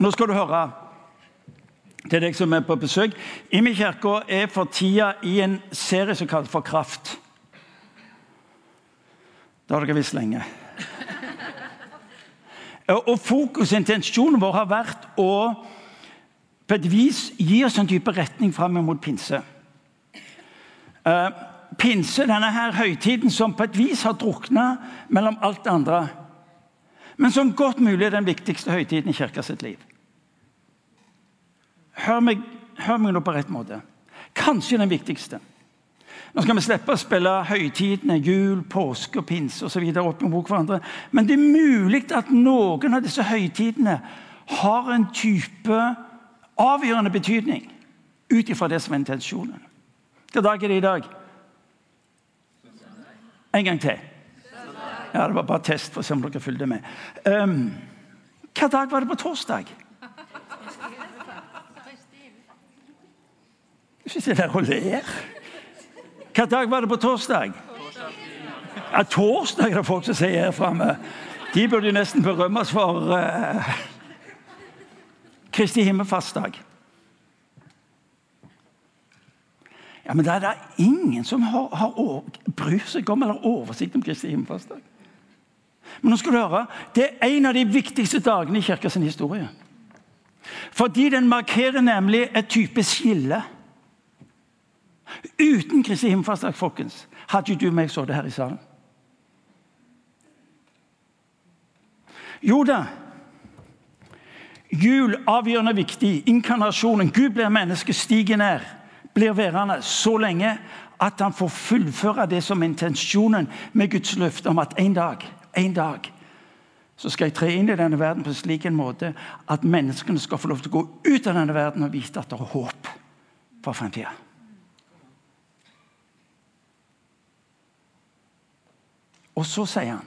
Nå skal du høre til deg som er på besøk. Imi kirke er for tida i en serie som kalles for Kraft. Det har dere visst lenge. Og Fokus intensjonen vår har vært å på et vis gi oss en type retning fram mot pinse. Uh, pinse, denne her høytiden som på et vis har drukna mellom alt det andre, men som godt mulig er den viktigste høytiden i kirka sitt liv. Hør meg, hør meg nå på rett måte. Kanskje den viktigste. Nå skal vi slippe å spille høytidene, jul, påske og pinse osv. opp mot hverandre. Men det er mulig at noen av disse høytidene har en type avgjørende betydning ut ifra det som er intensjonen. Hvilken dag er det i dag? En gang til. Ja, Det var bare test for å se om dere fulgte med. Um, hva dag var det på torsdag? Ikke se der og ler. Hva dag var det på torsdag? Ja, torsdag er det folk som sier her framme. De burde jo nesten berømmes for uh, Kristi himmelfartsdag. Ja, Men da er det ingen som har, har bryr seg om eller oversikt om Kristi himmelfartsdag. Men nå skal du høre, det er en av de viktigste dagene i kirkens historie. Fordi den markerer nemlig et type skille. Uten Kristi himmelfartsdag, folkens, hadde jo du og meg sittet her i salen. Jo da. Jul avgjørende viktig. Inkarnasjonen. Gud blir menneske, stiger ned. Blir værende så lenge at han får fullføre det som intensjonen med Guds løfte om at en dag, en dag så skal jeg tre inn i denne verden på en slik en måte at menneskene skal få lov til å gå ut av denne verden og vite at det er håp for fremtida. Og så sier han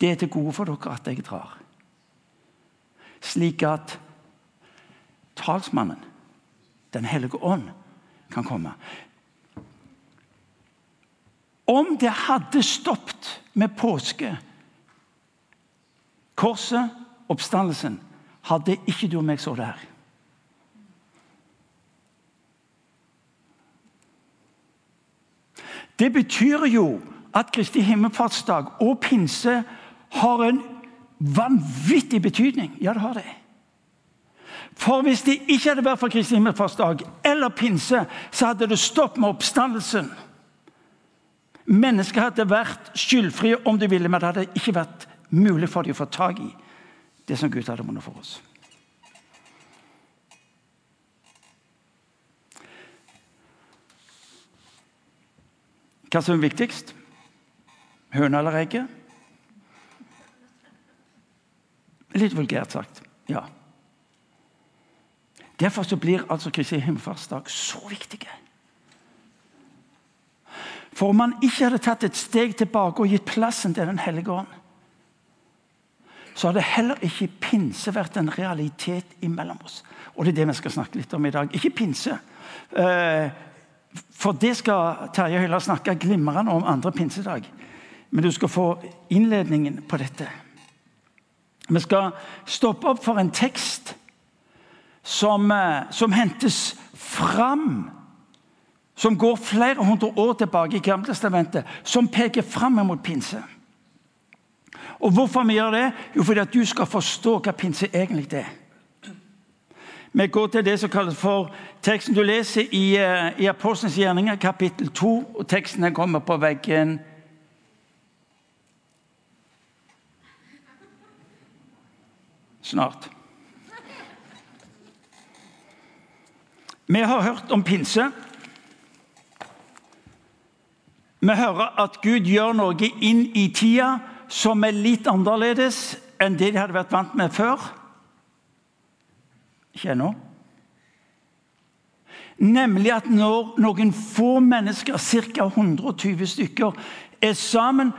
det er til gode for dere at jeg drar. Slik at talsmannen, Den hellige ånd, kan komme. Om det hadde stoppet med påske, korset, oppstandelsen, hadde ikke du og meg så det her. Det betyr jo at Kristi himmelfartsdag og pinse har en vanvittig betydning. Ja, det har det. For hvis det ikke hadde vært for Kristi himmelfartsdag eller pinse, så hadde det stoppet med oppstandelsen. Mennesket hadde vært skyldfrie om de ville, men det hadde ikke vært mulig for dem å få tak i det som Gud hadde vunnet for oss. Hva som er viktigst? Høna eller egget? Litt vulgært sagt. Ja. Derfor så blir altså Kristi himmelfartsdag så viktig. For om man ikke hadde tatt et steg tilbake og gitt plassen til Den hellige ånd, så hadde heller ikke pinse vært en realitet imellom oss. Og det er det vi skal snakke litt om i dag. Ikke pinse. Eh, for det skal Terje Høiland snakke glimrende om andre pinsedag. Men du skal få innledningen på dette. Vi skal stoppe opp for en tekst som, eh, som hentes fram. Som går flere hundre år tilbake i Gamletestamentet, som peker fram mot pinse. Og Hvorfor vi gjør det? Jo, fordi at du skal forstå hva pinse egentlig er. Vi går til det som kalles for teksten du leser i, eh, i Apostelens gjerninger, kapittel 2. og Teksten kommer på veggen snart. Vi har hørt om pinse. Vi hører at Gud gjør noe inn i tida som er litt annerledes enn det de hadde vært vant med før. Ikke ennå. Nemlig at når noen få mennesker, ca. 120 stykker, er sammen,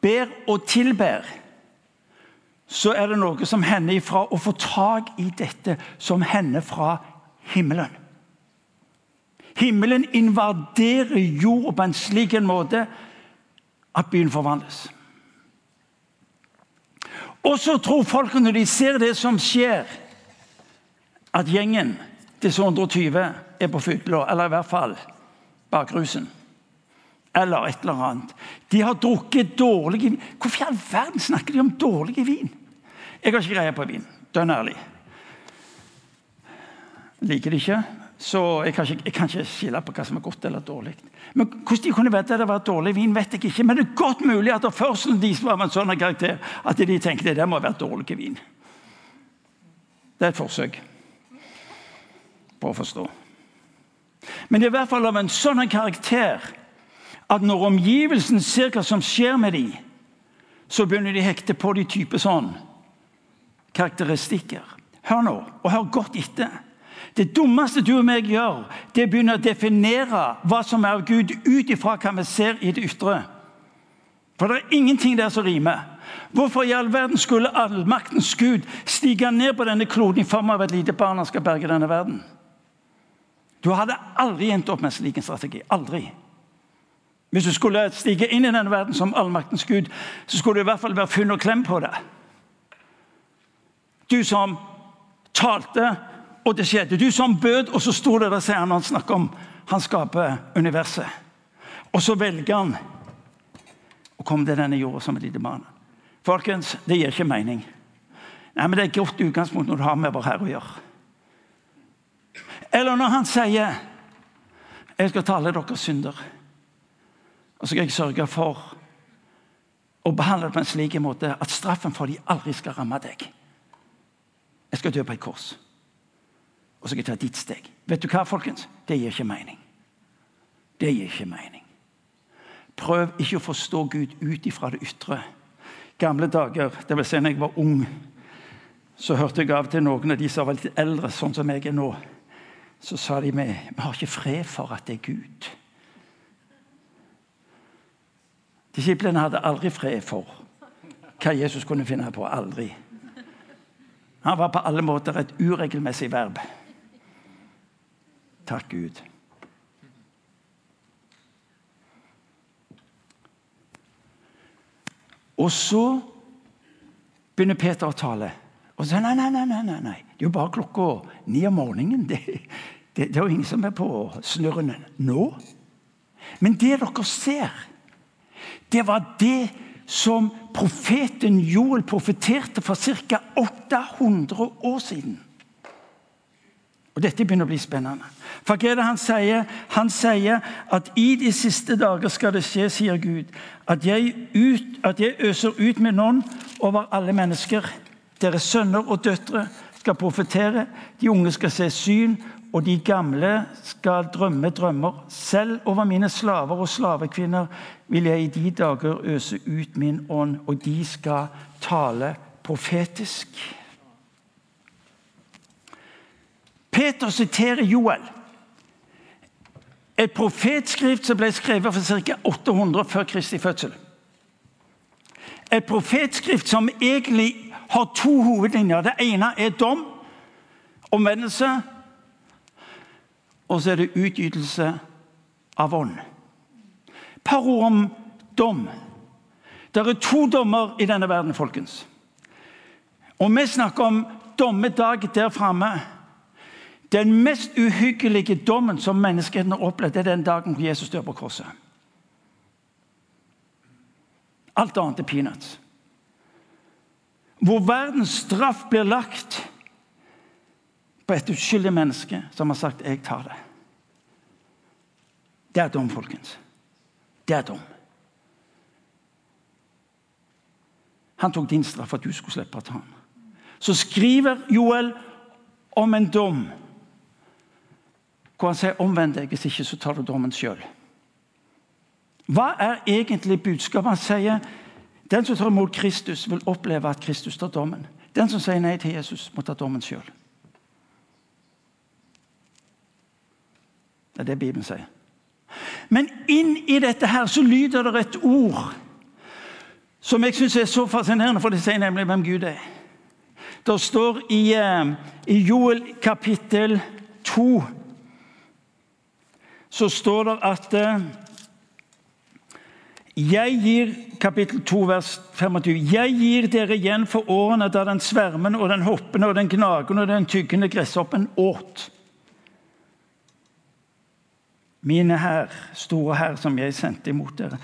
ber og tilber så er det noe som hender ifra å få tak i dette som hender fra himmelen. Himmelen invaderer jord på en slik en måte at byen forvandles. Og så tror folk, når de ser det som skjer, at gjengen, disse 120, er på fylla, eller i hvert fall bakrusen. Eller et eller annet. De har drukket dårlig vin. Hvorfor i all verden snakker de om dårlig vin? Jeg har ikke greie på vin. Dønn ærlig. Liker det ikke, så jeg kan, ikke, jeg kan ikke skille på hva som er godt eller dårlig. Men Hvordan de kunne vite at det var dårlig vin, vet jeg ikke. Men det er godt mulig at først deres var av en sånn karakter at de tenkte det må være dårlig vin. Det er et forsøk på å forstå. Men det er i hvert fall av en sånn karakter at når omgivelsen ser hva som skjer med dem, så begynner de å hekte på de type sånn karakteristikker. Hør nå, og hør godt etter. Det dummeste du og meg gjør, det er å begynne å definere hva som er av Gud, ut ifra hva vi ser i det ytre. For det er ingenting der som rimer. Hvorfor i all verden skulle allmaktens Gud stige ned på denne kloden i form av et lite barn han skal berge denne verden? Du hadde aldri endt opp med en slik strategi. Aldri. Hvis du skulle stige inn i denne verden som allmaktens Gud, så skulle du i hvert fall være funn og klem på det. Du som talte og det skjedde. Du som bød, og så sto det der, sier han han snakker om han skaper universet. Og så velger han å komme til denne jorda som et lite barn. Folkens, det gir ikke mening. Nei, men Det er et godt utgangspunkt når du har med vår Herre å gjøre. Eller når han sier 'Jeg skal tale deres synder', og så skal jeg sørge for å behandle det på en slik måte at straffen for dem aldri skal ramme deg. Jeg skal dø på et kors og så skal jeg ta ditt steg. Vet du hva, folkens? Det gir ikke mening. Det gir ikke mening. Prøv ikke å forstå Gud ut ifra det ytre. Gamle dager, det vil si når jeg var ung, så hørte jeg av til noen av de som var litt eldre, sånn som jeg er nå. Så sa de meg vi har ikke fred for at det er Gud. Disiplene hadde aldri fred for hva Jesus kunne finne på. Aldri. Han var på alle måter et uregelmessig verb. Takk, Gud. Og så begynner Peter å tale. Og så nei, nei, nei, nei, nei. Det er jo bare klokka ni om morgenen. Det, det, det er jo ingen som er på snurren nå. Men det dere ser, det var det som profeten Joel profeterte for ca. 800 år siden. Og Dette begynner å bli spennende. For hva er det Han sier Han sier at i de siste dager skal det skje, sier Gud, at jeg, ut, at jeg øser ut min ånd over alle mennesker. Deres sønner og døtre skal profetere, de unge skal se syn, og de gamle skal drømme drømmer. Selv over mine slaver og slavekvinner vil jeg i de dager øse ut min ånd, og de skal tale profetisk. Peter siterer Joel. Et profetskrift som ble skrevet for ca. 800 før Kristi fødsel. Et profetskrift som egentlig har to hovedlinjer. Det ene er dom, omvendelse. Og så er det utgytelse av ånd. par ord om dom. Det er to dommer i denne verden, folkens. Og vi snakker om dommedag der framme. Den mest uhyggelige dommen som menneskeheten har opplevd, er den dagen hvor Jesus dør på korset. Alt annet er peanuts. Hvor verdens straff blir lagt et uskyldig menneske som har sagt 'jeg tar det'. Det er dom, folkens. Det er dom. Han tok din straff for at du skulle slippe å ta den. Så skriver Joel om en dom hvor han sier 'omvend deg, hvis ikke så tar du dommen sjøl'. Hva er egentlig budskapet? Han sier den som tar imot Kristus, vil oppleve at Kristus tar dommen. Den som sier nei til Jesus, må ta dommen sjøl. Det er det Bibelen sier. Men inn i dette her så lyder det et ord som jeg syns er så fascinerende, for det sier nemlig hvem Gud er. Det står i, eh, i Joel kapittel 2 så står det at eh, Jeg gir kapittel 2, vers 25. Jeg gir dere igjen for årene da den svermende og den hoppende og den gnagende og den tyggende gresshoppen åt. Mine herr, store herr, som jeg sendte imot dere.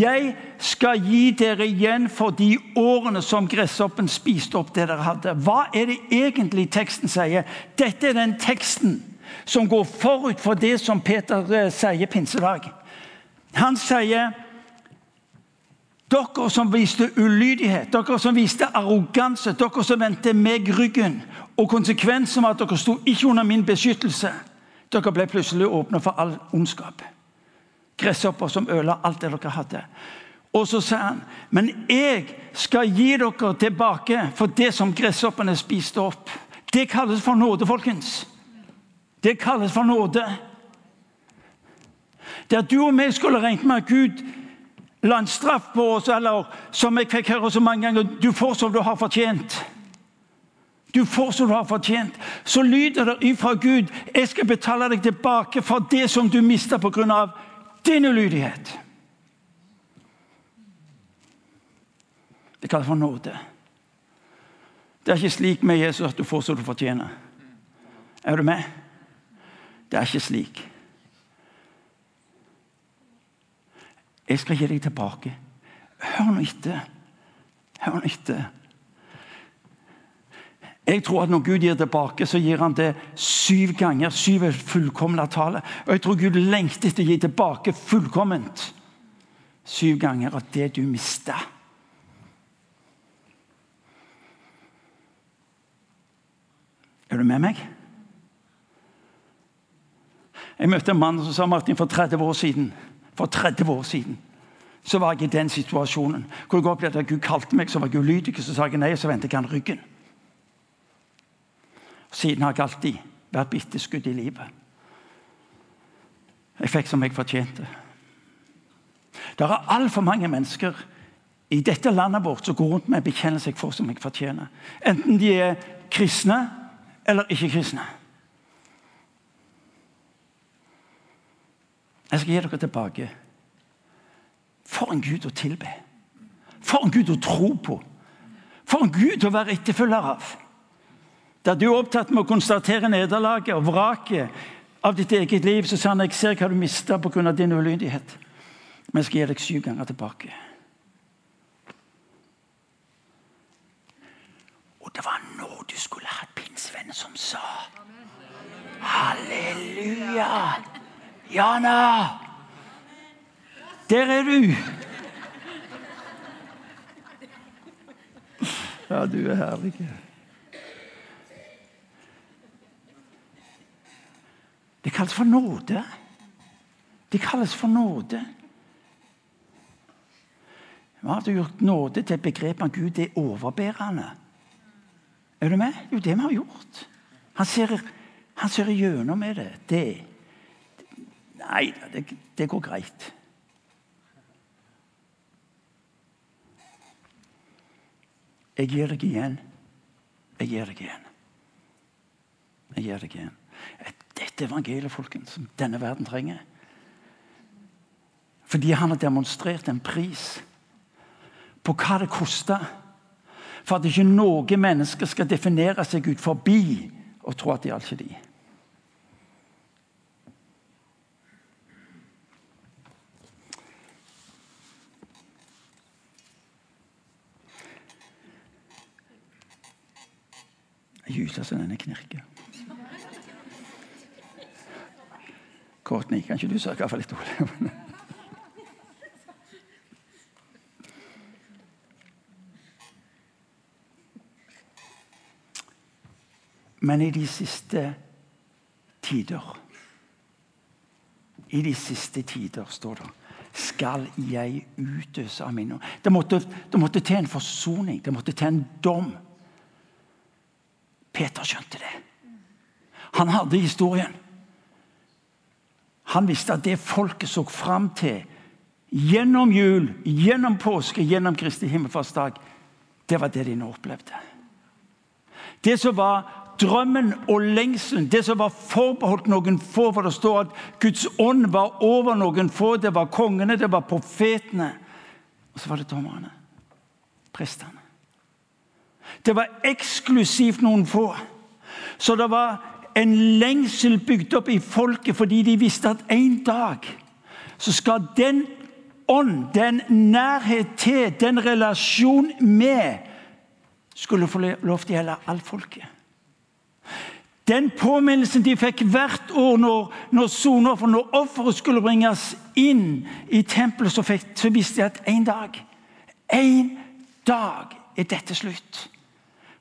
Jeg skal gi dere igjen for de årene som gresshoppen spiste opp det dere hadde. Hva er det egentlig teksten sier? Dette er den teksten som går forut for det som Peter eh, sier pinsedag. Han sier dere som viste ulydighet, dere som viste arroganse, dere som vendte meg ryggen. Og konsekvensen var at dere sto ikke under min beskyttelse. Dere ble plutselig åpne for all ondskap. Gresshopper som ødela alt det dere hadde. Og så sa han, men jeg skal gi dere tilbake for det som gresshoppene spiste opp. Det kalles for nåde, folkens. Det kalles for nåde. Der du og vi skulle regnet med at Gud la en straff på oss, eller som jeg fikk høre så mange ganger Du får som du har fortjent. Du får som du har fortjent. Så lyder det ifra Gud jeg skal betale deg tilbake for det som du mista pga. din ulydighet. Det kalles for nåde. Det er ikke slik med Jesus at du får som du fortjener. Er du med? Det er ikke slik. Jeg skal gi deg tilbake. Hør nå etter. Hør nå etter. Jeg tror at når Gud gir tilbake, så gir han det syv ganger. Syv er fullkomne tale. Og jeg tror Gud lengter etter å gi tilbake fullkomment. Syv ganger av det du mista. Er du med meg? Jeg møtte en mann som sa Martin, for 30 år siden For 30 år siden så var jeg i den situasjonen hvor jeg opplevde at Gud kalte meg, så var jeg ulydig. Så sa jeg nei, og så vendte jeg han ryggen. Siden har jeg alltid vært bitteskudd i livet. Jeg fikk som jeg fortjente. Det er altfor mange mennesker i dette landet vårt som går rundt med bekjennelse jeg får som jeg fortjener. Enten de er kristne eller ikke kristne. Jeg skal gi dere tilbake. For en Gud å tilbe. For en Gud å tro på. For en Gud å være etterfølger av. Der du er opptatt med å konstatere nederlaget og vraket av ditt eget liv, så sa han jeg ser hva du mista pga. din ulydighet. Men jeg skal gi deg syv ganger tilbake. Og det var nå du skulle hatt pinnsvennen som sa Halleluja! Jana! Der er du! Ja, du er herlig. Det kalles for nåde. Det kalles for nåde. Vi har gjort nåde til et begrep av Gud er overbærende. Er du med? Jo, det vi har gjort. Han ser, han ser gjennom med det. det. Nei, det, det går greit. Jeg gir deg igjen. Jeg gir deg igjen. Jeg gir deg igjen. Et dette evangeliet folkens, som denne verden trenger. Fordi han har demonstrert en pris på hva det koster. For at ikke noen mennesker skal definere seg ut forbi og tro at de er ikke de. Jeg gyser så denne knirker. Courtney, kan ikke du sørge for litt olje? Men i de siste tider I de siste tider, står det, skal jeg utøse av min ånd. Det måtte, det måtte til en forsoning, det måtte til en dom. Peter skjønte det. Han hadde historien. Han visste at det folket så fram til gjennom jul, gjennom påske, gjennom Kristi himmelfartsdag, det var det de nå opplevde. Det som var drømmen og lengselen, det som var forbeholdt noen få For det står at Guds ånd var over noen få. Det var kongene, det var profetene. Og så var det dommerne. Prestene. Det var eksklusivt noen få. Så det var en lengsel bygd opp i folket fordi de visste at en dag så skal den ånd, den nærhet til, den relasjon med, skulle få lov til å gjelde alt folket. Den påminnelsen de fikk hvert år når, når soner, når offeret skulle bringes inn i tempelet, så, fikk, så visste de at en dag, en dag er dette slutt.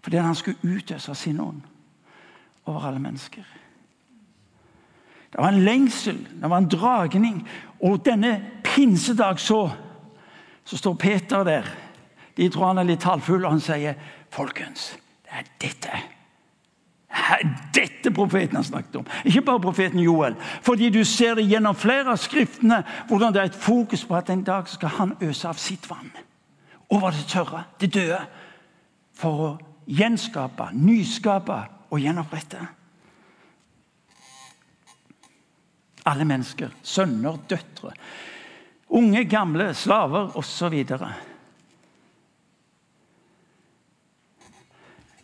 Fordi han skulle utøse sin ånd over alle mennesker. Det var en lengsel, det var en dragning. Og denne pinsedag så, så står Peter der. De tror han er litt halvfull, og han sier, 'Folkens, det er dette.' Dette profeten har snakket om. Ikke bare profeten Joel. Fordi du ser det gjennom flere av skriftene hvordan det er et fokus på at en dag skal han øse av sitt vann over det tørre, det døde, for å gjenskape, nyskape og gjenopprette. Alle mennesker. Sønner, døtre. Unge, gamle, slaver osv.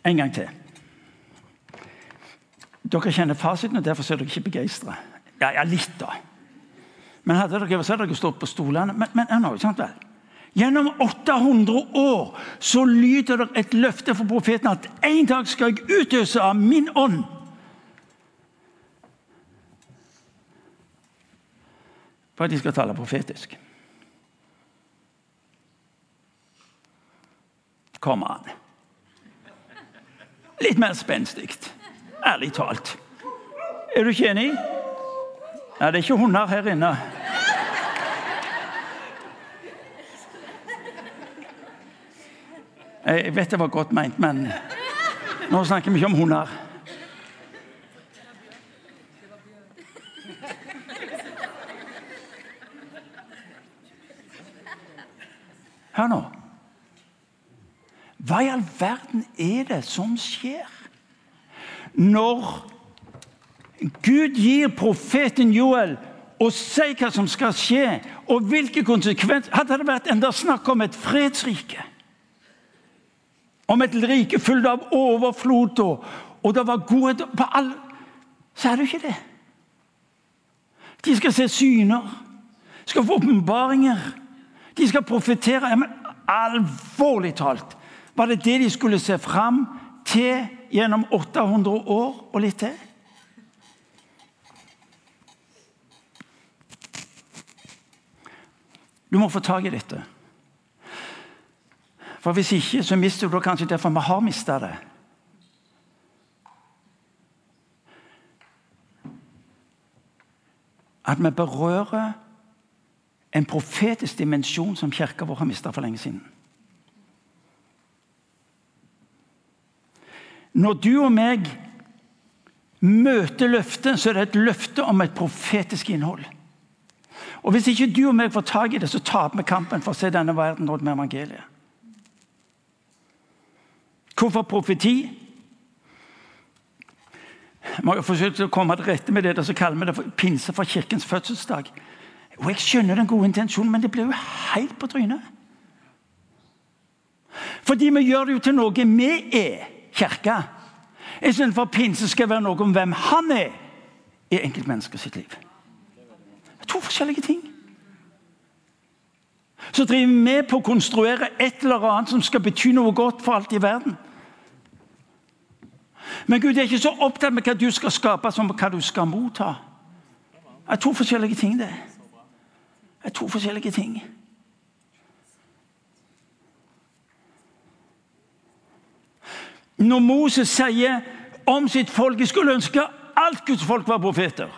En gang til. Dere kjenner fasiten, og derfor er dere ikke begeistra. Ja, ja, litt, da. Men hadde dere, dere stått på stolene. Men, men no, sant vel? Gjennom 800 år så lyder det et løfte for profeten at en dag skal jeg utøse av min ånd. For at de skal tale profetisk. Kom an. Litt mer spenstig. Ærlig talt. Er du ikke enig? Ja, det er ikke hunder her inne. Jeg vet det var godt meint, men nå snakker vi ikke om hunder. Hør nå. Hva i all verden er det som skjer? når Gud gir profeten Joel og sier hva som skal skje, og hvilke konsekvenser Hadde det vært enda snakk om et fredsrike, om et rike fullt av overflod, og, og det var godhet på all Så er det jo ikke det. De skal se syner, skal få åpenbaringer. De skal profetere. Men alvorlig talt, var det det de skulle se fram til gjennom 800 år og litt til. Du må få tak i dette. For Hvis ikke, så mister du det kanskje derfor vi har mista det. At vi berører en profetisk dimensjon som kirka vår har mista for lenge siden. Når du og meg møter løftet, så er det et løfte om et profetisk innhold. Og Hvis ikke du og meg får tak i det, så taper vi kampen for å se denne verden råd med evangeliet. Hvorfor profeti? Jeg må jo forsøke å komme til rette med det, så kaller vi det for pinse for kirkens fødselsdag. Og Jeg skjønner den gode intensjonen, men det blir jo helt på trynet. Fordi vi gjør det jo til noe vi er kirka. Istedenfor pinse skal være noe om hvem han er i enkeltmenneskers liv. Det er to forskjellige ting. Så driver vi med på å konstruere et eller annet som skal bety noe godt for alt i verden. Men Gud er ikke så opptatt med hva du skal skape, som hva du skal motta. Det er to forskjellige ting, det. Det er to forskjellige ting. Når Moses sier om sitt folk Jeg skulle ønske alt Guds folk var profeter.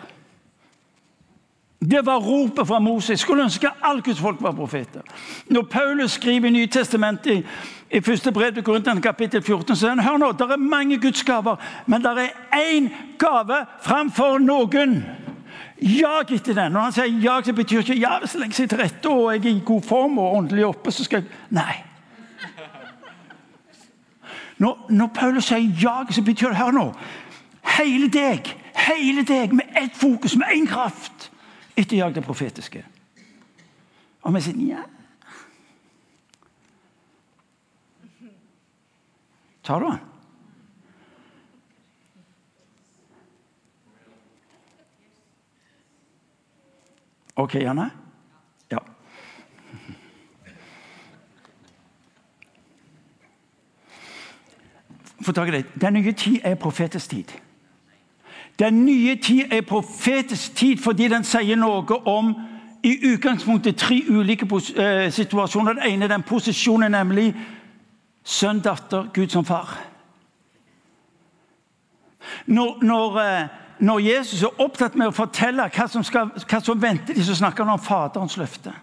Det var ropet fra Moses. Jeg skulle ønske alt Guds folk var profeter. Når Paulus skriver i Nytestamentet i første brev til Korintene kapittel 14, så sier han hør nå, det er mange Guds gaver, men det er én gave framfor noen. Jag etter den. Når han sier jag, så betyr ikke ja, lenge jeg til rette og jeg er i god form og åndelig oppe, så skal jeg Nei. Når, når Paulus sier 'jag', så betyr det Hør nå. Hele deg, hele deg med ett fokus, med én kraft, etter jag det profetiske. Og vi sier ja. Tar du den? OK, Janne? Ja. Få tak i det. Den nye tid er profetisk tid. Den nye tid er profetisk tid fordi den sier noe om i utgangspunktet tre ulike eh, situasjoner. Den ene er den posisjonen, nemlig sønn, datter, Gud som far. Når, når, eh, når, Jesus er opptatt med å fortelle hva som, skal, hva som venter de, så snakker han om Faderens løfte.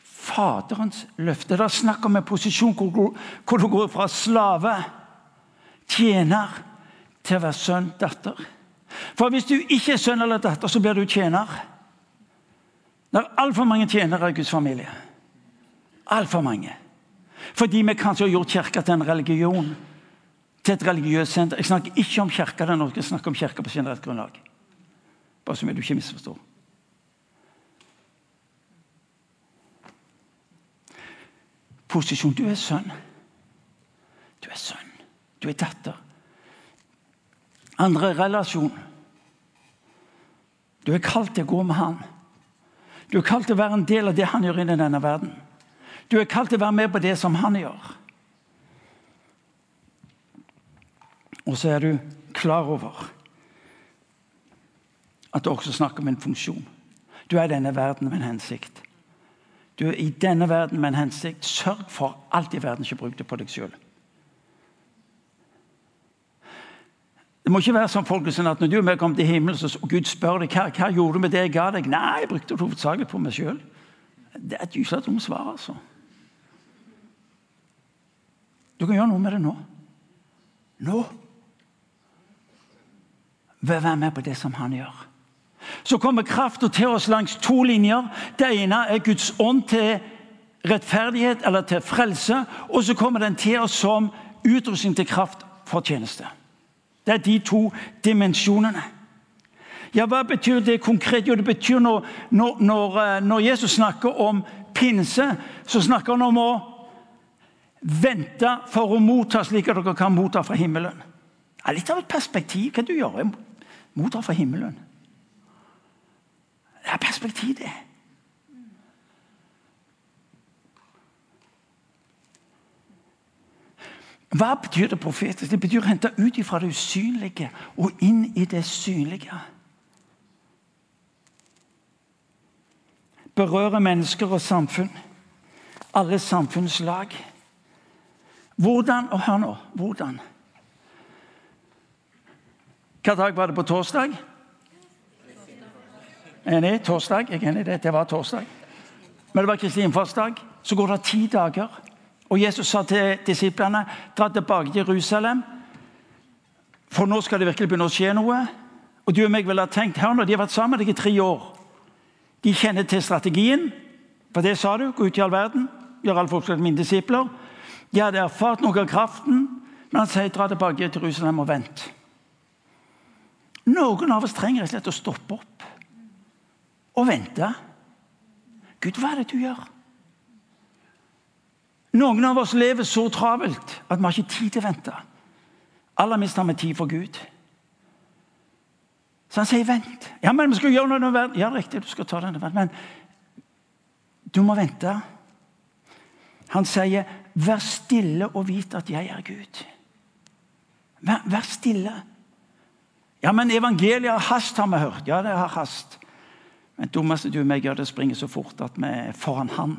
Faderens løfte. Det er snakk om en posisjon hvor, hvor du går fra slave, tjener, til å være sønn, datter. For hvis du ikke er sønn eller datter, så blir du tjener. Det er altfor mange tjenere i Guds familie. Altfor mange. Fordi vi kanskje har gjort kirka til en religion. Til et religiøst senter. Jeg snakker ikke om kirka der Norge, jeg snakker om kirka på generelt grunnlag. Bare så mye du ikke misforstår. Posisjon. Du er sønn. Du er sønn. Du er datter. Andre relasjon. Du er kalt til å gå med Han. Du er kalt til å være en del av det Han gjør i denne verden. Du er kalt til å være med på det som Han gjør. Og så er du klar over at det også snakker om en funksjon. Du er i denne verden med en hensikt. Du er i denne verden med en hensikt. Sørg for alt i verden, ikke bruk det på deg sjøl. Det må ikke være sånn folkens, at når du og jeg kommer til himmelen, og Gud spør deg hva, hva gjorde du med det jeg ga deg. Nei, jeg brukte det hovedsakelig på meg sjøl. Det er et gyselig dumt svar, altså. Du kan gjøre noe med det nå. Nå. Være med på det som han gjør. Så kommer krafta til oss langs to linjer. Det ene er Guds ånd til rettferdighet eller til frelse. Og så kommer den til oss som utrustning til kraft for tjeneste. Det er de to dimensjonene. Ja, Hva betyr det konkret? Jo, det betyr når, når, når, eh, Jesus snakker om pinse, så snakker han om å vente for å motta slik at dere kan motta fra himmelen. Det er litt av et perspektiv. Hva du gjør du? Motta fra himmelen. Det er perspektiv, det. Hva betyr det profetisk? Det betyr å hente ut fra det usynlige og inn i det synlige. Berøre mennesker og samfunn. Alle samfunnslag. Hvordan Og hør nå. Hvordan? Hvilken dag var det på torsdag? Enig? Torsdag. Jeg er enig i det. Det var torsdag. Men det var Kristi innfartsdag. Så går det ti dager. Og Jesus sa til disiplene dra tilbake til Jerusalem, for nå skal det virkelig begynne å skje noe. Og du og meg ville ha tenkt her nå, De har vært sammen med deg i tre år. De kjenner til strategien. For det sa du. Gå ut i all verden. Gjør alle folk til mine disipler. De hadde erfart noe av kraften. Men han sier dra tilbake til Jerusalem og vent. Noen av oss trenger rett og slett å stoppe opp og vente. Gud, hva er det du gjør? Noen av oss lever så travelt at vi har ikke tid til å vente. Aller minst har vi tid for Gud. Så han sier, 'Vent.' Ja, men vi skal gjøre noe verden. Ja, riktig, du skal ta denne verden, men du må vente. Han sier, 'Vær stille og vit at jeg er Gud'. Vær, vær stille. Ja, men evangeliet har hast, har vi hørt. Ja, det har hast. Men dummeste du og meg gjør, det springer så fort at vi er foran Han.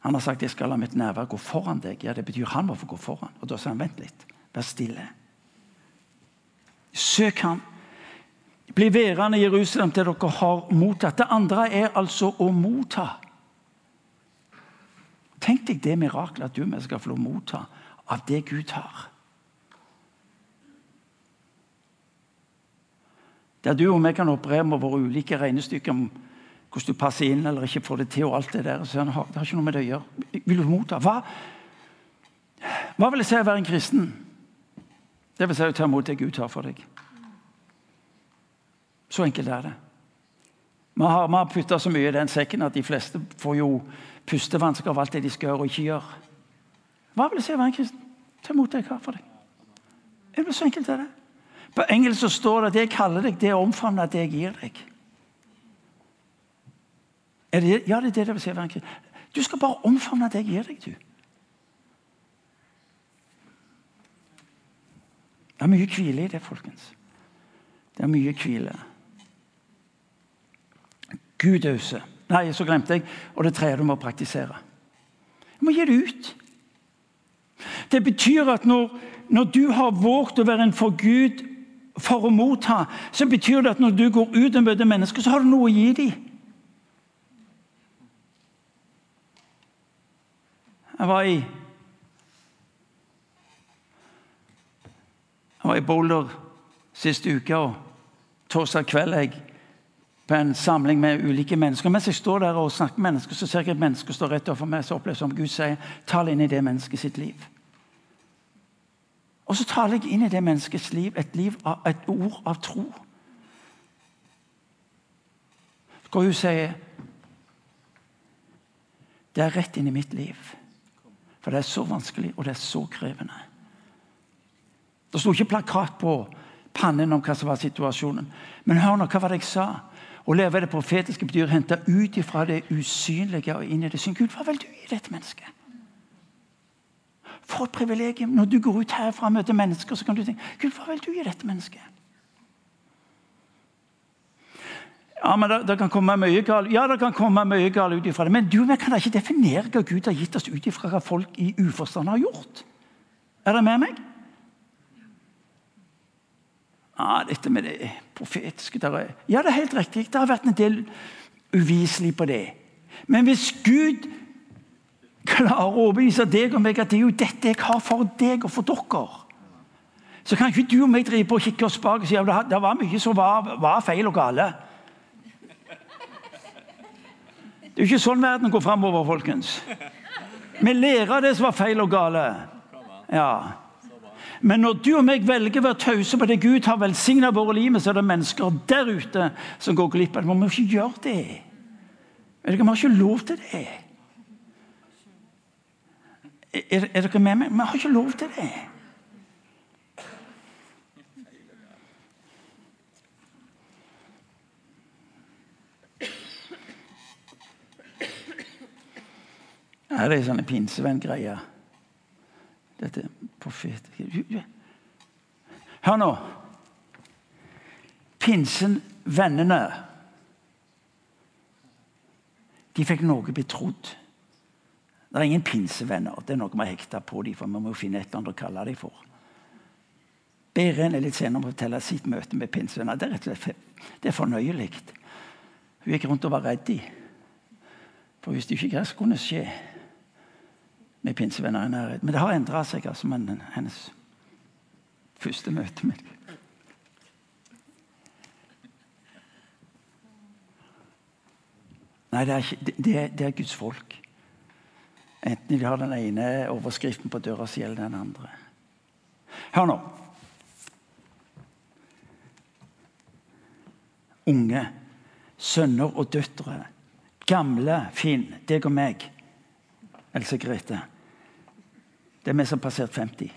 Han har sagt 'jeg skal la mitt nærvær gå foran deg'. Ja, Det betyr han må få gå foran. Og Da sier han 'vent litt, vær stille'. Søk ham. Bli værende i Jerusalem til dere har mottatt. Det andre er altså å motta. Tenk deg det miraklet at du og jeg skal få lov å motta av det Gud har. Der du og vi kan operere med våre ulike regnestykker om hvordan du passer inn eller ikke får det til. og alt Det der. Så det har ikke noe med det å gjøre. Vil du motta? Hva, hva vil jeg si å være en kristen? Det vil si å ta imot det Gud har for deg. Så enkelt er det. Vi har, vi har putta så mye i den sekken at de fleste får jo pustevansker av alt det de skal gjøre og ikke gjøre. Hva vil det si å være en kristen? Ta imot det jeg har for deg. Det er så enkelt er det. På engelsk så står det at det 'jeg kaller deg', det er det jeg gir deg. Er det, ja, det er det det vil si å være en kristen. Du skal bare omfavne det jeg gir deg, du. Det er mye hvile i det, folkens. Det er mye hvile. Gud auser. Nei, så glemte jeg. Og det tredje du må praktisere. Du må gi det ut. Det betyr at når, når du har våget å være en for Gud for å motta, så betyr det at når du går ut og møter mennesker, så har du noe å gi dem. Jeg var i Jeg var i Boulder siste uke, og torsdag kveld jeg på en samling med ulike mennesker. Mens jeg står der og snakker med mennesker, så ser jeg et menneske står rett overfor meg. Så opplever jeg som Gud sier, tal inn i det mennesket sitt liv. Og så taler jeg inn i det menneskets liv et, liv av, et ord av tro. Hvor hun sier Det er rett inn i mitt liv. For det er så vanskelig, og det er så krevende. Det sto ikke plakat på pannen om hva som var situasjonen. Men hør nå, hva var det jeg sa? Å leve det profetiske betyr å hente ut fra det usynlige og inn i det synlige. Gud, hva vil du gi dette mennesket? For et privilegium. Når du går ut herfra og møter mennesker, så kan du tenke Gud, hva vil du gi dette mennesket? Ja, men det, kan komme mye galt Ja, det kan komme mye galt ut ifra det. Men du vi kan da ikke definere hva Gud har gitt oss ut ifra hva folk i uforstand har gjort. Er det med meg? Ja, dette med det profetiske der, Ja, det er helt riktig. Det har vært en del uviselig på det. Men hvis Gud klarer å overbevise deg og meg at det er jo dette jeg har for deg og for dere, så kan ikke du og meg drive på og kikke oss bak og si at det var mye som var, var feil og gale. Det er jo ikke sånn verden går framover, folkens. Vi lærer av det som var feil og gale. Ja. Men når du og meg velger å være tause på det Gud har velsigna våre liv med, så er det mennesker der ute som går glipp av det. Vi må ikke gjøre det. Vi har ikke lov til det. Er, er dere med meg? Vi har ikke lov til det. Ja, det er sånne pinsevenngreier. Dette profetiske Hør nå. Pinsen, vennene De fikk noe betrodd. Det er ingen pinsevenner. Det er noe vi har hekta på dem, for vi må finne et eller annet å kalle dem for. Beren er litt senere å fortelle sitt møte med pinsevenner. Det er rett og slett det er fornøyelig. Hun gikk rundt og var redd. For hvis det ikke hva skulle skje med pinsevenner i nærheten. Men det har endra seg, altså, men hennes første møte med dem. Nei, det er, ikke, det, det er, Guds folk. Enten de har den ene overskriften på døra si eller den andre. Hør nå. Unge, sønner og døtre, gamle Finn, deg og meg, Else Grete. Det er vi som har passert 50.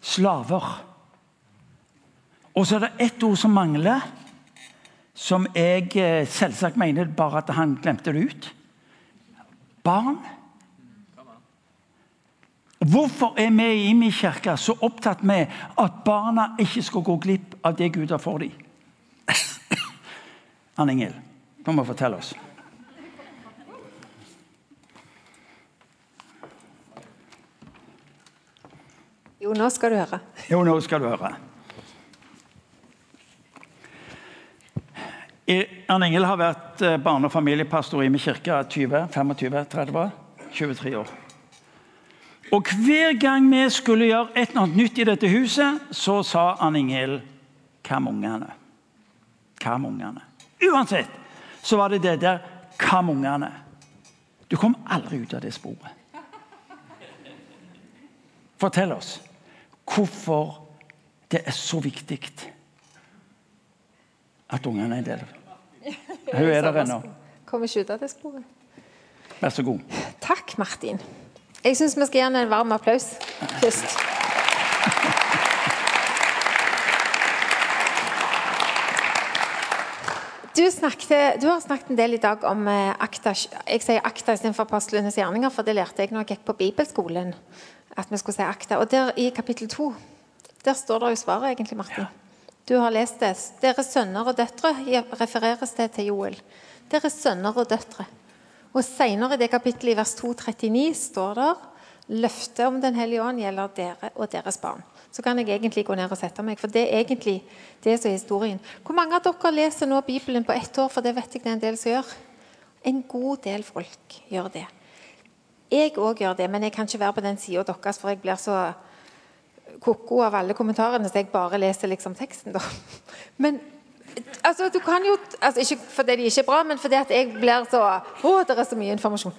Slaver. Og så er det ett ord som mangler, som jeg eh, selvsagt mener bare at han glemte det ut. Barn. Hvorfor er vi i min kirke så opptatt med at barna ikke skal gå glipp av det Gud har for dem? Ann Ingel, kom og fortell oss. Jo, nå skal du høre. Jo, nå skal du høre. Ern Ingel har vært eh, barne- og familiepastor i min kirke 20-25-30 23 år. Og Hver gang vi skulle gjøre et eller annet nytt i dette huset, så sa Ern Ingel 'Hva med ungene?' Hva med ungene? Uansett så var det det der 'Hva med ungene?' Du kom aldri ut av det sporet. Fortell oss hvorfor det er så viktig at ungene er en del av det. Hun er der ennå. Kommer ikke ut av det sporet. Vær så god. Takk, Martin. Jeg syns vi skal gi ham en varm applaus først. Du, snakket, du har snakket en del i dag om eh, akta. Jeg sier akta istedenfor apostlenes gjerninger, for det lærte jeg når jeg gikk på bibelskolen. At vi skulle si akta. Og der i kapittel to der står det jo svaret, egentlig, Martin. Du har lest det. Deres sønner og døtre refereres det til Joel. Deres sønner og døtre. Og Senere i det kapittelet, i vers 239, står det løftet om Den hellige ånd gjelder dere og deres barn så kan jeg egentlig gå ned og sette meg. For det er egentlig det som er historien. Hvor mange av dere leser nå Bibelen på ett år? For det vet jeg det er en del som gjør. En god del folk gjør det. Jeg òg gjør det, men jeg kan ikke være på den sida deres, for jeg blir så ko-ko av alle kommentarene, så jeg bare leser liksom teksten, da. Men altså, du kan jo altså, Ikke fordi de ikke er bra, men fordi at jeg blir så Å, det er så mye informasjon.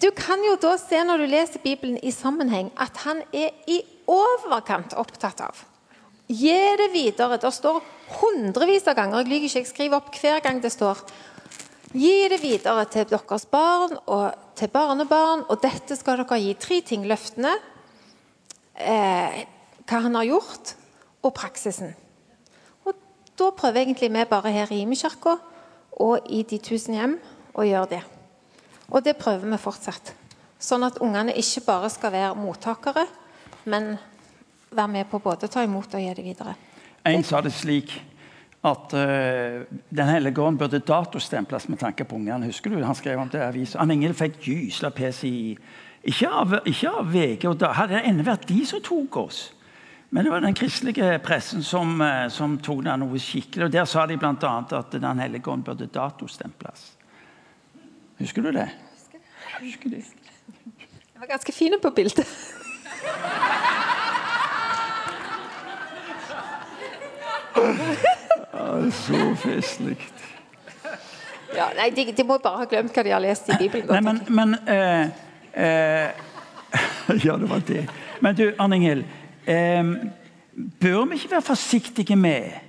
Du kan jo da se når du leser Bibelen i sammenheng, at han er i overkant opptatt av. Gi det videre. Det står hundrevis av ganger. Jeg lyver ikke, jeg skriver opp hver gang det står. Gi det videre til deres barn og til barnebarn, og dette skal dere gi. Tre ting. Løftene, eh, hva han har gjort, og praksisen. Og Da prøver egentlig vi bare her i Imekirka og i De tusen hjem å gjøre det. Og det prøver vi fortsatt. Sånn at ungene ikke bare skal være mottakere, men være med på både å ta imot og gi det videre. En sa det slik at uh, Den hellige ånd burde datostemples med tanke på ungene. Husker du? Han skrev om det i avisa. Han Ingrid fikk gysla PCI. Ikke av, ikke av VG. og da Hadde det ennå vært de som tok oss? Men det var den kristelige pressen som, uh, som tok det noe skikkelig. og Der sa de bl.a. at Den hellige ånd burde datostemples. Husker du det? Husker det. Jeg var ganske fin på bildet. så festlig. Ja, nei, de, de, må bare ha glemt hva de har lest i Bibelen. Nei, men, men eh, eh, Ja, det var det. Men du, Arne eh, bør vi ikke være forsiktige med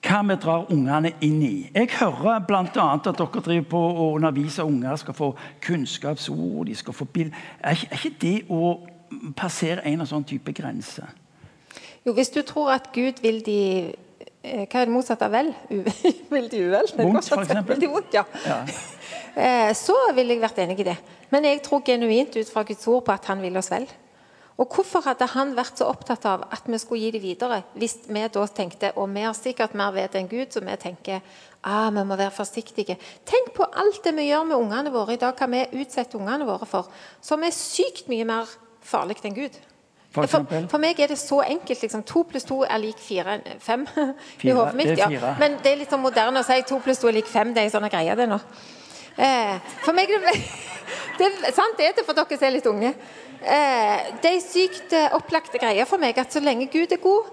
hva vi drar ungene inn i? Jeg hører bl.a. at dere driver på å undervise unger skal få kunnskapsord. de skal få bild. Er ikke, er ikke det å passere en sånn type grense? Jo, hvis du tror at Gud vil de Hva er det motsatte av vel? vil uvel? Vondt, f.eks. Vondt, ja. ja. Eh, så ville jeg vært enig i det. Men jeg tror genuint ut fra Guds ord på at han vil oss vel. Og Hvorfor hadde han vært så opptatt av at vi skulle gi det videre, hvis vi da tenkte og vi har sikkert mer vett enn Gud, så vi tenker ah, vi må være forsiktige. Tenk på alt det vi gjør med ungene våre i dag, hva vi utsetter ungene våre for, som er sykt mye mer farlig enn Gud. For, for, for, meg er det så enkelt. liksom, To pluss to er lik fire, fem i hodet mitt. ja. Men det er litt sånn moderne å si to pluss to er lik fem. Det er sånn greie, det nå. Eh, for meg det, det, Sant det er det for dere som er litt unge. Eh, det er sykt eh, opplagte greier for meg at så lenge Gud er god,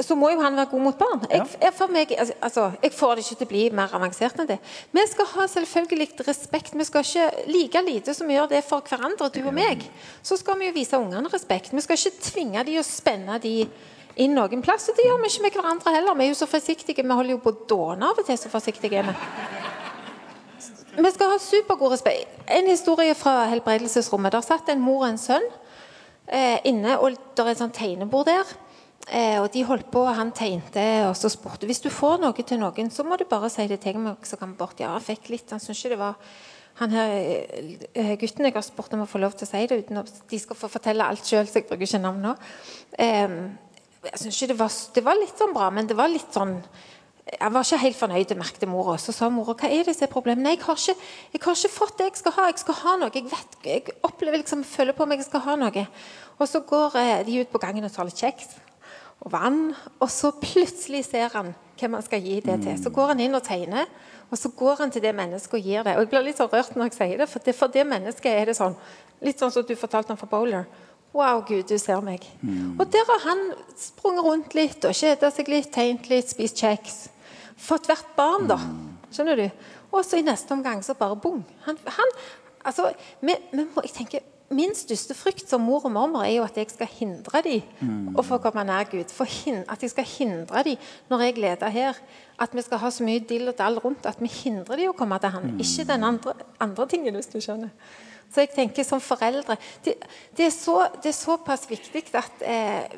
så må jo han være god mot barn. Jeg, jeg, meg, altså, altså, jeg, får det ikke til å bli mer avansert enn det. Vi skal ha selvfølgelig respekt. Vi skal ikke like lite som vi gjør det for hverandre, du og meg. Så skal vi jo vise ungene respekt. Vi skal ikke tvinge dem og spenne dem inn noen plass. Og det gjør vi ikke med hverandre heller. Vi er jo så forsiktige. Vi holder jo på å dåne av og til, så forsiktige er vi. Vi skal ha supergod respekt. En historie fra helbredelsesrommet. Der satt en mor og en sønn eh, inne, og det er et sånt tegnebord der. Eh, og de holdt på, og han tegnte og så spurte hvis du får noe til noen, så må du bare si det til meg. Så kan bort. Ja, jeg fikk litt. Han syntes ikke det var han her, eh, Gutten jeg har spurt om å få lov til å si det uten at de skal få fortelle alt sjøl, så jeg bruker ikke navn nå. Eh, jeg synes ikke det var, det var litt sånn bra, men det var litt sånn jeg var ikke helt fornøyd, merkte mora. Så sa mora hva er det som er problemet. Nei, jeg har, ikke, jeg har ikke fått det jeg skal ha. Jeg skal ha noe. Jeg vet, jeg opplever liksom, føler på meg jeg skal ha noe. Og så går eh, de ut på gangen og tar litt kjeks og vann. Og så plutselig ser han hvem han skal gi det til. Så går han inn og tegner, og så går han til det mennesket og gir det. Og Jeg blir litt så rørt når jeg sier det, for det, for det mennesket er det sånn. Litt sånn som du fortalte om for Bowler. Wow, Gud, du ser meg. Mm. Og der har han sprunget rundt litt og kjeda seg litt, tegnet litt, spist kjeks. Fått hvert barn, da. Skjønner du? Og så i neste omgang så bare bong. Han, han, altså, vi, vi, må, jeg tenker, min største frykt som mor og mormor er jo at jeg skal hindre dem mm. å få komme nær Gud. at jeg skal hindre dem når jeg leder her. At vi skal ha så mye dill og dall rundt at vi hindrer dem å komme til Han. Mm. Ikke den andre, andre tingen, hvis du skjønner. Så jeg tenker som foreldre Det, det, er, så, det er, såpass viktig at eh,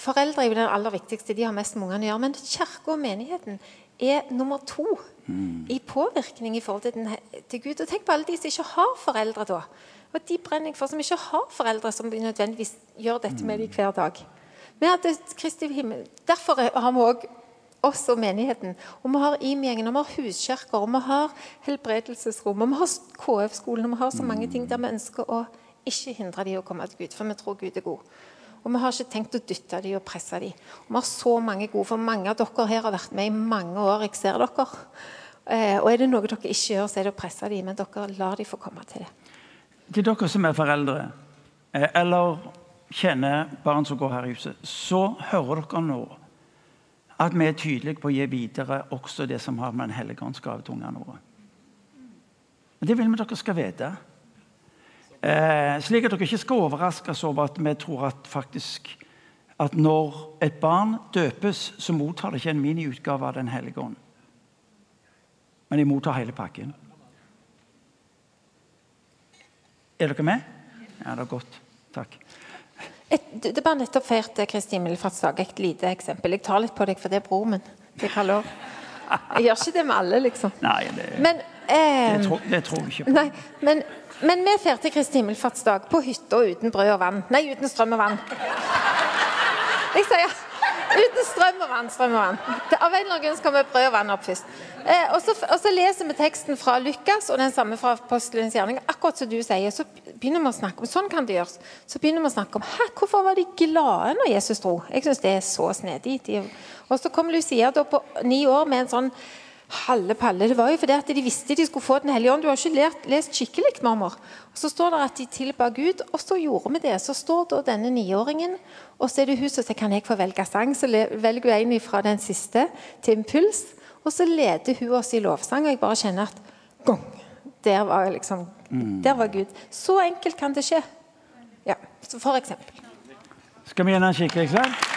Foreldre er jo den aller viktigste. De har mest med ungene å gjøre. Men kirka og menigheten er nummer to mm. i påvirkning i forhold til, den, til Gud. Og tenk på alle de som ikke har foreldre da. Og de brenner jeg for som ikke har foreldre som nødvendigvis gjør dette med dem mm. hver dag. Vi hadde Kristi himmel. Derfor har vi òg oss og menigheten. Og vi har IMI-gjengen, og vi har huskirker, og vi har helbredelsesrom, og vi har KF-skolen, og vi har så mange ting der vi ønsker å ikke hindre dem å komme til Gud, for vi tror Gud er god. Og vi har ikke tenkt å dytte dem og presse dem. Og vi har så mange gode, for mange av dere her har vært med i mange år. Jeg ser dere. Eh, og er det noe dere ikke gjør, så er det å presse dem, men dere lar dem få komme til det. Til dere som er foreldre, eh, eller kjenner barn som går her i huset, så hører dere nå at vi er tydelige på å gi videre også det som har med Den hellige ånds gave til ungene våre. Det vil vi dere skal vite. Eh, slik at dere ikke skal overraskes over at vi tror at faktisk at når et barn døpes, så mottar det ikke en miniutgave av Den hellige ånd. Men de mottar hele pakken. Er dere med? Ja, det er godt. Takk. Et, det var nettopp feirt Kristi himmelfartsdag. Et lite eksempel. Jeg tar litt på deg, for det er broren min. Jeg. Jeg gjør ikke det med alle, liksom. Nei, det, men, eh, det, tror, det tror jeg ikke på. Nei, men, men vi feirte Kristi himmelfartsdag på hytta uten brød og vann. Nei, uten strøm og vann. Jeg sier uten strøm og vann. strøm og vann. Av en eller annen grunn skal vi brød og vann opp først. Eh, og, så, og, så, leser vi teksten fra Lukas og den samme fra apostelens gjerning. Akkurat som du sier, så begynner vi å snakke om sånn kan det gjøres. Så begynner vi å snakke om Hæ, hvorfor var de glade når Jesus dro. Jeg syns det er så snedig. Og så kom Lucia da på ni år med en sånn Halve palle. Det var jo fordi at de visste de skulle få Den hellige ånd. Du har ikke lært, lest skikkelig, mormor. Og Så står det at de tilba Gud, og så gjorde vi det. Så står da denne niåringen, og så er det hun som sier kan jeg få velge sang. Så velger hun en fra den siste til impuls, og så leder hun oss i lovsang. Og jeg bare kjenner at gong, der var liksom mm. Der var Gud. Så enkelt kan det skje. Ja, for eksempel. Skal vi gi en skikkelig klem?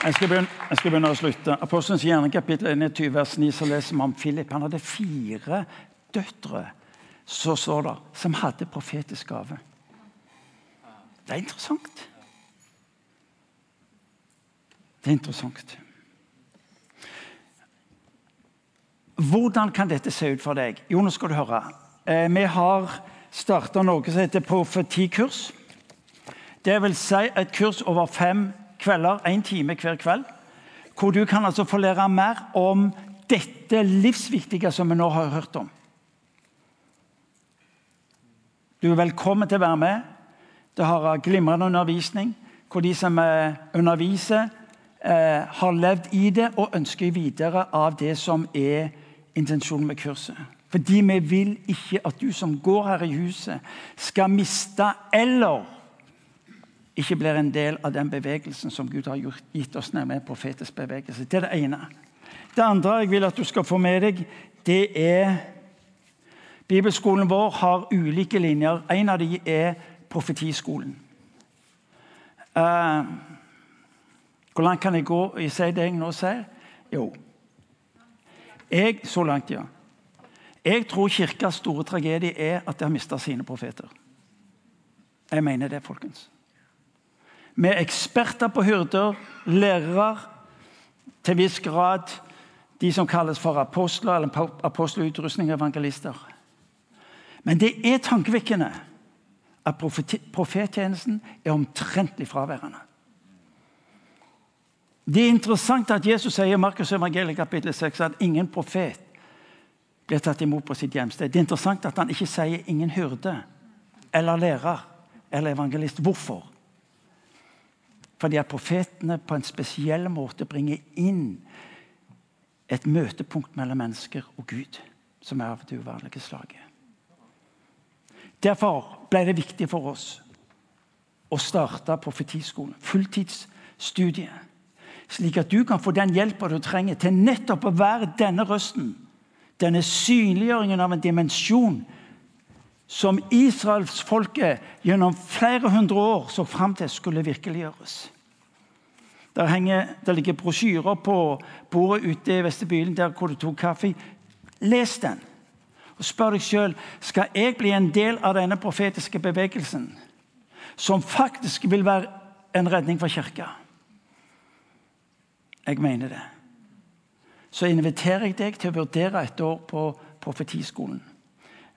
Jeg skal, begynne, jeg skal begynne å slutte. Apostelens gjerne kapittel 21, vers 9, så leser vi om Philip. Han hadde fire døtre så står det, som hadde profetisk gave. Det er interessant. Det er interessant. Hvordan kan dette se ut for deg? Jo, nå skal du høre. Eh, vi har starta noe som heter profetikurs. Det vil si et kurs over fem kvelder, én time hver kveld. Hvor du kan altså få lære mer om dette livsviktige som vi nå har hørt om. Du er velkommen til å være med. Det har glimrende undervisning hvor de som eh, underviser, eh, har levd i det og ønsker videre av det som er intensjonen med kurset. Fordi vi vil ikke at du som går her i huset, skal miste eller ikke blir en del av den bevegelsen som Gud har gitt oss med profetisk bevegelse. Det er det ene. Det andre jeg vil at du skal få med deg, det er Bibelskolen vår har ulike linjer. En av dem er profetiskolen. Uh, hvor langt kan jeg gå i å si det jeg nå sier? Jo jeg, Så langt, ja. Jeg tror Kirkas store tragedie er at de har mista sine profeter. Jeg mener det, folkens med eksperter på hyrder, lærere, til viss grad de som kalles for apostler eller apostelutrustning evangelister. Men det er tankevekkende at profettjenesten er omtrentlig fraværende. Det er interessant at Jesus sier i Markus evangeliet kapittel 6 at ingen profet blir tatt imot på sitt hjemsted. Det er interessant at han ikke sier ingen hyrde eller lærer eller evangelist. Hvorfor? Fordi at profetene på en spesiell måte bringer inn et møtepunkt mellom mennesker og Gud, som er av det uvanlige slaget. Derfor ble det viktig for oss å starte profetiskolen. Fulltidsstudie. slik at du kan få den hjelpa du trenger til nettopp å være denne røsten. Denne synliggjøringen av en dimensjon som israelsfolket gjennom flere hundre år så fram til skulle virkeliggjøres. Der, henger, der ligger brosjyrer på bordet ute i vestibylen der hvor du tok kaffe. Les den. Og spør deg sjøl skal jeg bli en del av denne profetiske bevegelsen, som faktisk vil være en redning for kirka. Jeg mener det. Så inviterer jeg deg til å vurdere et år på profetiskolen.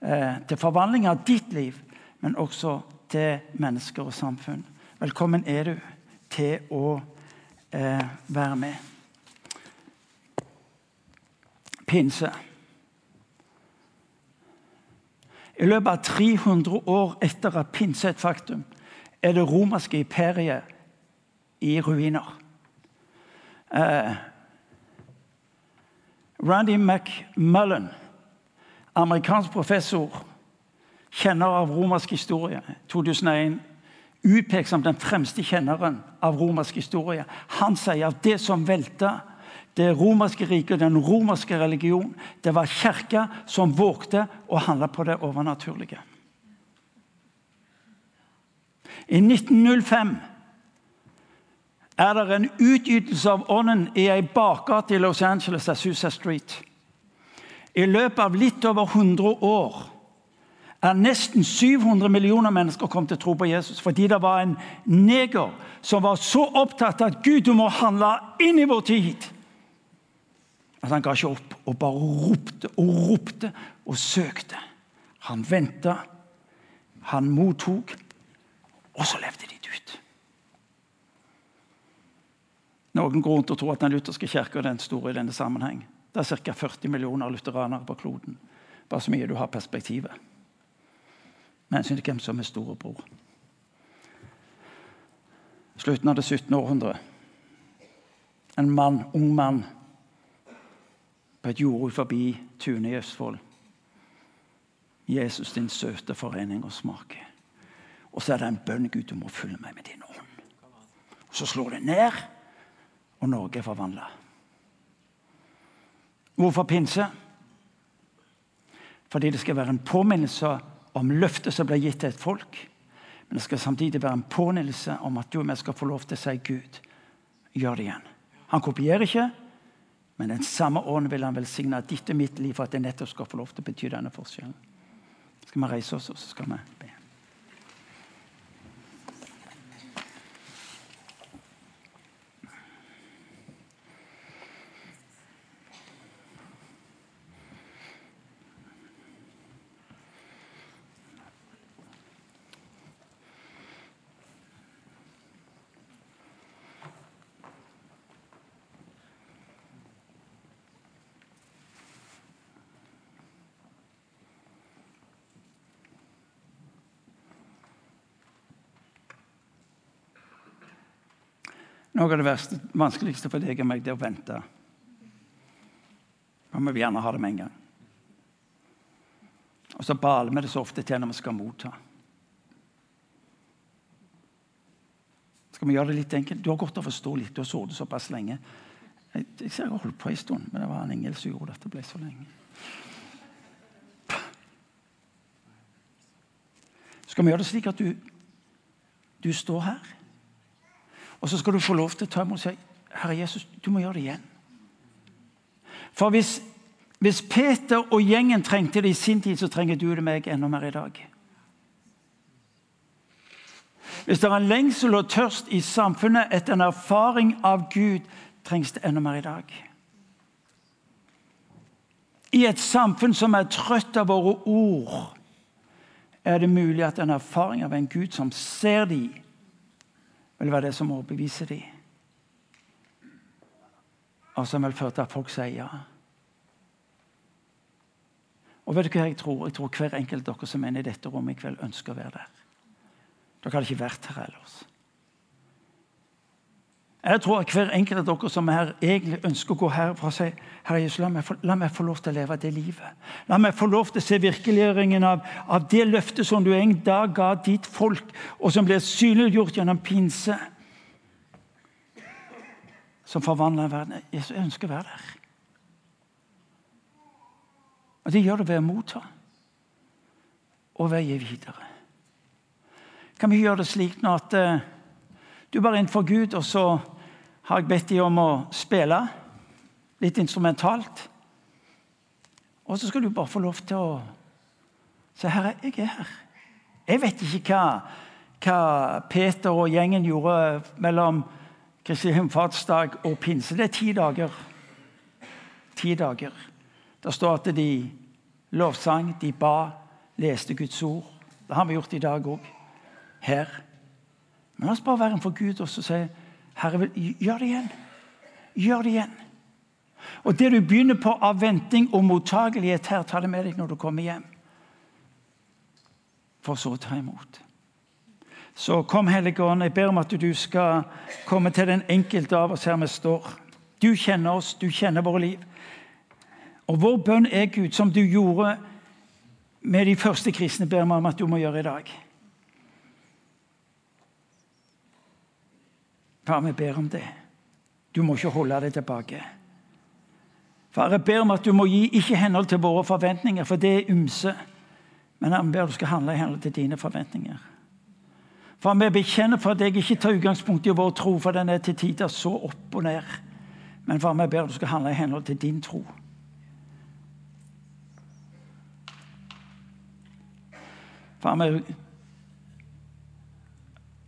Eh, til forvandling av ditt liv, men også til mennesker og samfunn. Velkommen er du til å eh, være med. Pinse. I løpet av 300 år etter at pinse er et faktum, er det romerske imperiet i ruiner. Eh, Randy McMullen, amerikansk professor, kjenner av romersk historie, 2001, utpekt som den fremste kjenneren av romersk historie. Han sier at det som velta det romerske riket, den romerske religion, det var kirka som vågte å handle på det overnaturlige. I 1905 er det en utytelse av ånden i ei bakgate i Los Angeles, Azusa Street. I løpet av litt over 100 år er nesten 700 millioner mennesker kommet til å tro på Jesus fordi det var en neger som var så opptatt av at Gud du må handle inn i vår tid. At han ga ikke opp og bare ropte og ropte og søkte. Han venta, han mottok, og så levde de det ut. Noen grunn til å tro at den lutherske kirka er den store i denne sammenheng. Det er ca. 40 millioner lutheranere på kloden. Bare så mye du har perspektivet. Med hensyn til hvem som er storebror. Slutten av det 17. århundre. En mann, ung mann på et jord forbi Tune i Østfold. Jesus, din søte forening og smake. Og så er det en bønn Gud, du må følge meg med din ånd. Og Så slår det ned og Norge er forvandla. Hvorfor pinse? Fordi det skal være en påminnelse om løftet som ble gitt til et folk. Men det skal samtidig være en påminnelse om at du og jeg skal få lov til å si Gud, gjør det igjen. Han kopierer ikke, men den samme ånden vil han velsigne ditt og mitt liv for at det nettopp skal få lov til å bety denne forskjellen. Skal vi reise oss, og så skal vi be. Noe av det verste, vanskeligste for deg og meg, det er å vente. Og vi vil gjerne ha det med en gang. Og så baler vi det så ofte til når vi skal motta. Skal vi gjøre det litt enkelt? Du har godt av å forstå litt. Du har sittet såpass lenge. Jeg, jeg ser jeg har holdt på en stund, men det var en engel som gjorde at det ble så lenge. Skal vi gjøre det slik at du, du står her? Og så skal du få lov til å ta imot og si Herre Jesus, du må gjøre det igjen. For hvis, hvis Peter og gjengen trengte det i sin tid, så trenger du det meg enda mer i dag. Hvis det er en lengsel og tørst i samfunnet etter en erfaring av Gud, trengs det enda mer i dag. I et samfunn som er trøtt av våre ord, er det mulig at en erfaring av en Gud som ser dem, vil være det som overbeviser dem. Og som vil føre til at folk sier ja. Og vet du hva Jeg tror Jeg tror hver enkelt av dere som er i dette rommet i kveld, ønsker å være der. Dere hadde ikke vært her ellers. Jeg tror at hver enkelt av dere som er egentlig ønsker å gå herfra og si Herre Jesus, la meg, få, la meg, få, lov til å leve det livet. La meg få lov til å se virkeliggjøringen av, av det løftet som du en dag ga ditt folk, og som ble synliggjort gjennom pinse. som forvandler verden. Jesus ønsker å være der. Og det gjør det ved å motta og ved å gi videre. Kan vi gjøre det slik nå at uh, du bare er innenfor Gud, og så har jeg bedt dem om å spille litt instrumentalt. Og så skal du bare få lov til å Se, Herre, jeg er her. Jeg vet ikke hva, hva Peter og gjengen gjorde mellom Kristi himmelfartsdag og pinse. Det er ti dager. Ti dager. Det står at de lovsang, de ba, leste Guds ord. Det har vi gjort i dag òg. Her. Men la oss bare være en for Gud og si Herre, gjør det igjen. Gjør det igjen. Og det du begynner på av venting og mottagelighet her, ta det med deg når du kommer hjem. For så å ta imot. Så kom, Hellige Ånd, jeg ber om at du skal komme til den enkelte av oss her vi står. Du kjenner oss, du kjenner våre liv. Og vår bønn er, Gud, som du gjorde med de første kristne, ber vi om at du må gjøre i dag. Far, vi ber om det. Du må ikke holde det tilbake. Far, jeg ber om at du må gi ikke henhold til våre forventninger, for det er ymse. Men jeg ber du skal handle i henhold til dine forventninger. For Vi bekjenner for at jeg ikke tar utgangspunkt i vår tro, for den er til tider så opp og ned. Men far, vi ber du skal handle i henhold til din tro. Far, vi,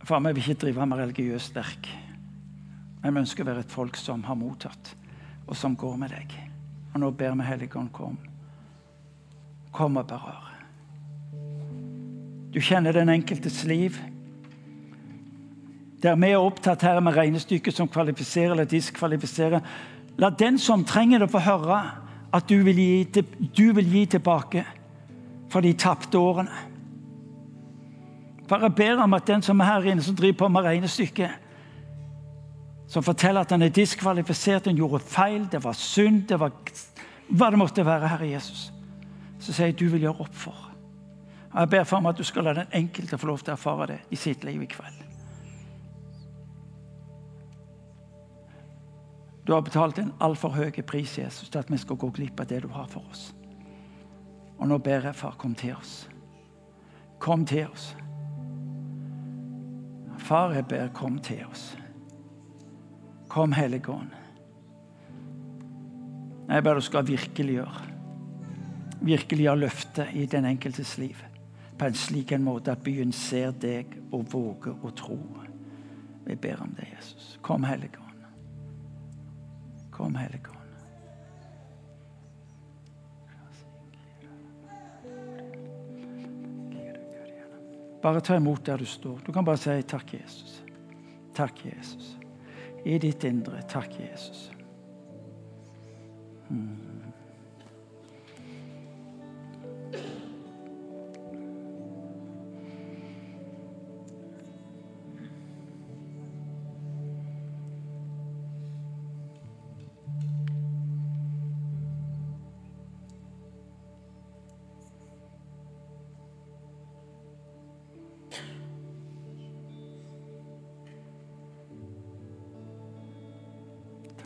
far, vi vil ikke drive med religiøst sterk. Men vi ønsker å være et folk som har mottatt, og som går med deg. Og nå ber vi Helligånd, kom. Kom og berør. Du kjenner den enkeltes liv. Der vi er opptatt her med regnestykket som kvalifiserer eller diskvalifiserer. La den som trenger det, få høre at du vil gi, du vil gi tilbake for de tapte årene. Bare ber om at den som er her inne, som driver på med regnestykket, som forteller at han er diskvalifisert, han gjorde feil, det var synd, det var hva det måtte være, Herre Jesus, så sier jeg du vil gjøre opp for. Jeg ber for meg at du skal la den enkelte få lov til å erfare det i sitt liv i kveld. Du har betalt en altfor høy pris, Jesus, til at vi skal gå glipp av det du har for oss. Og nå ber jeg, far, kom til oss. Kom til oss. Far, jeg ber, kom til oss. Kom, Hellige Ånd. Jeg ber du skal virkeliggjøre virkeliggjøre løftet i den enkeltes liv på en slik en måte at byen ser deg og våger å tro. Vi ber om det, Jesus. Kom, Hellige Ånd. Kom, Hellige Ånd. Bare ta imot der du står. Du kan bare si 'Takk, Jesus'. Takk, Jesus. I ditt indre. Takk, Jesus. Hmm.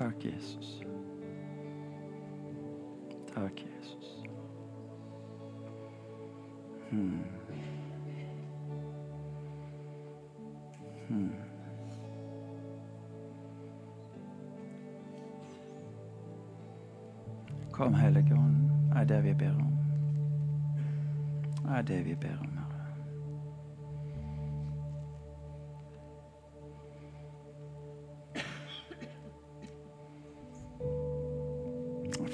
Takk, Jesus. Takk, Jesus. Hmm. Hmm. Kom, Hellige Ånd, er det vi ber om. Er det vi ber om.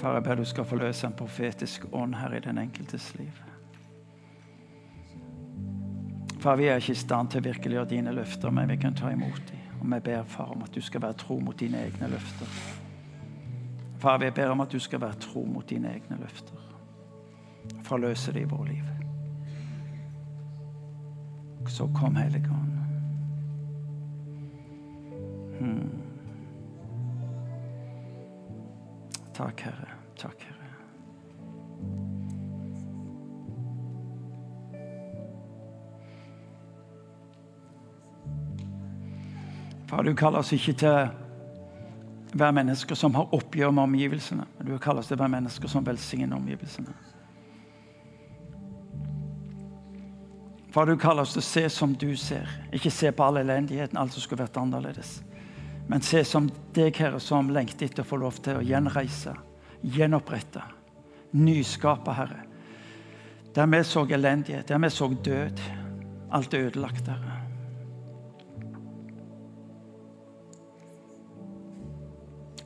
Far, jeg ber du skal forløse en profetisk ånd her i den enkeltes liv. Far, vi er ikke i stand til å virkeliggjøre dine løfter, men vi kan ta imot dem. Og vi ber, far, om at du skal være tro mot dine egne løfter. Far, vi ber om at du skal være tro mot dine egne løfter. Forløse det i vårt liv. Så kom, Hellige Ånd. Hmm. Takk, Herre. Du kaller oss ikke til være mennesker som har oppgjør med omgivelsene. Du kaller oss til å være mennesker som velsigner omgivelsene. Far, du kaller oss til å se som du ser. Ikke se på all elendigheten, alt som skulle vært annerledes. Men se som deg, Herre, som lengter etter å få lov til å gjenreise, gjenopprette, nyskape, Herre. Der vi så elendighet, der vi så død. Alt er ødelagt, Herre.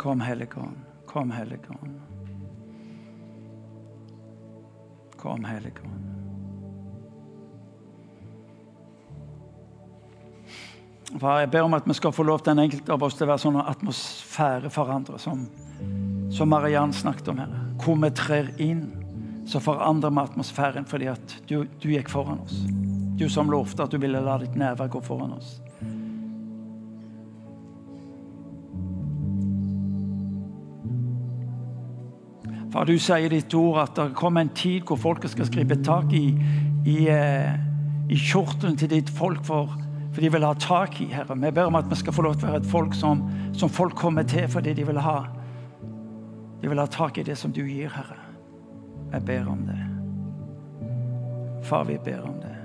Kom, Helligånd. Kom, Helligånd. Kom, Helligånd. Far, jeg ber om at vi skal få lov til den enkelte av oss til å være sånn atmosfære for andre, som, som Mariann snakket om her. Hvor vi trer inn, så forandrer vi atmosfæren fordi at du, du gikk foran oss. Du som lovte at du ville la ditt nærvær gå foran oss. Far, du sier i ditt ord at det kommer en tid hvor folket skal skripe tak i, i, eh, i kjortelen til ditt folk for for de vil ha tak i, Herre. Vi ber om at vi skal få lov til å være et folk som, som folk kommer til fordi de vil ha De vil ha tak i det som du gir, Herre. Jeg ber om det. Far, vi ber om det.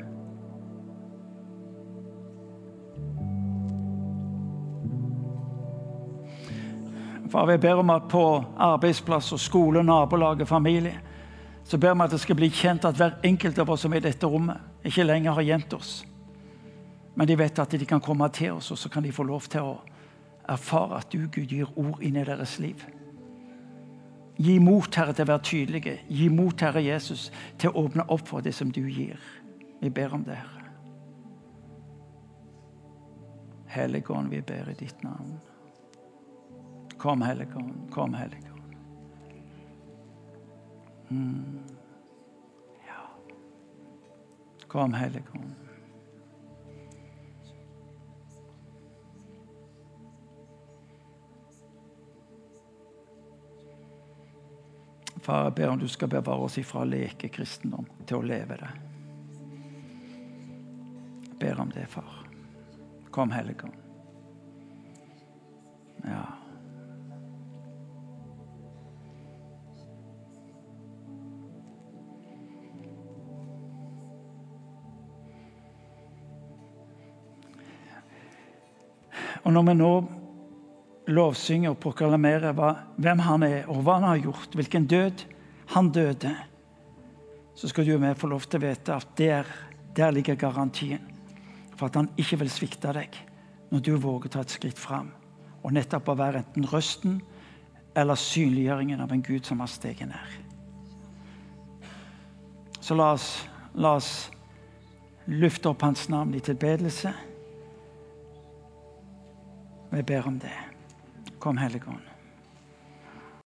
Far, vi ber om at på arbeidsplass og skole, nabolag og familie så ber vi at det skal bli kjent at hver enkelt av oss som er i dette rommet, ikke lenger har gjemt oss. Men de vet at de kan komme til oss, og så kan de få lov til å erfare at du, Gud, gir ord inn i deres liv. Gi mot, Herre, til å være tydelige. Gi mot, Herre Jesus, til å åpne opp for det som du gir. Vi ber om det, Herre. Helligånd, vi ber i ditt navn. Kom, Helligånd. Kom, Helligånd. Mm. Ja. Kom, Helligånd. Far, jeg ber om du skal bevare oss ifra leke kristendom til å leve det. Jeg ber om det, far. Kom, Hellige Ånd. Ja. Og når vi nå lovsynger og proklamere hvem han er, og hva han har gjort, hvilken død han døde, så skal du og jeg få lov til å vite at der, der ligger garantien for at han ikke vil svikte deg når du våger ta et skritt fram. Og nettopp å være enten røsten eller synliggjøringen av en Gud som har steget ned. Så la oss, la oss lufte opp hans navn i tilbedelse. Jeg ber om det. Kom, Hellige.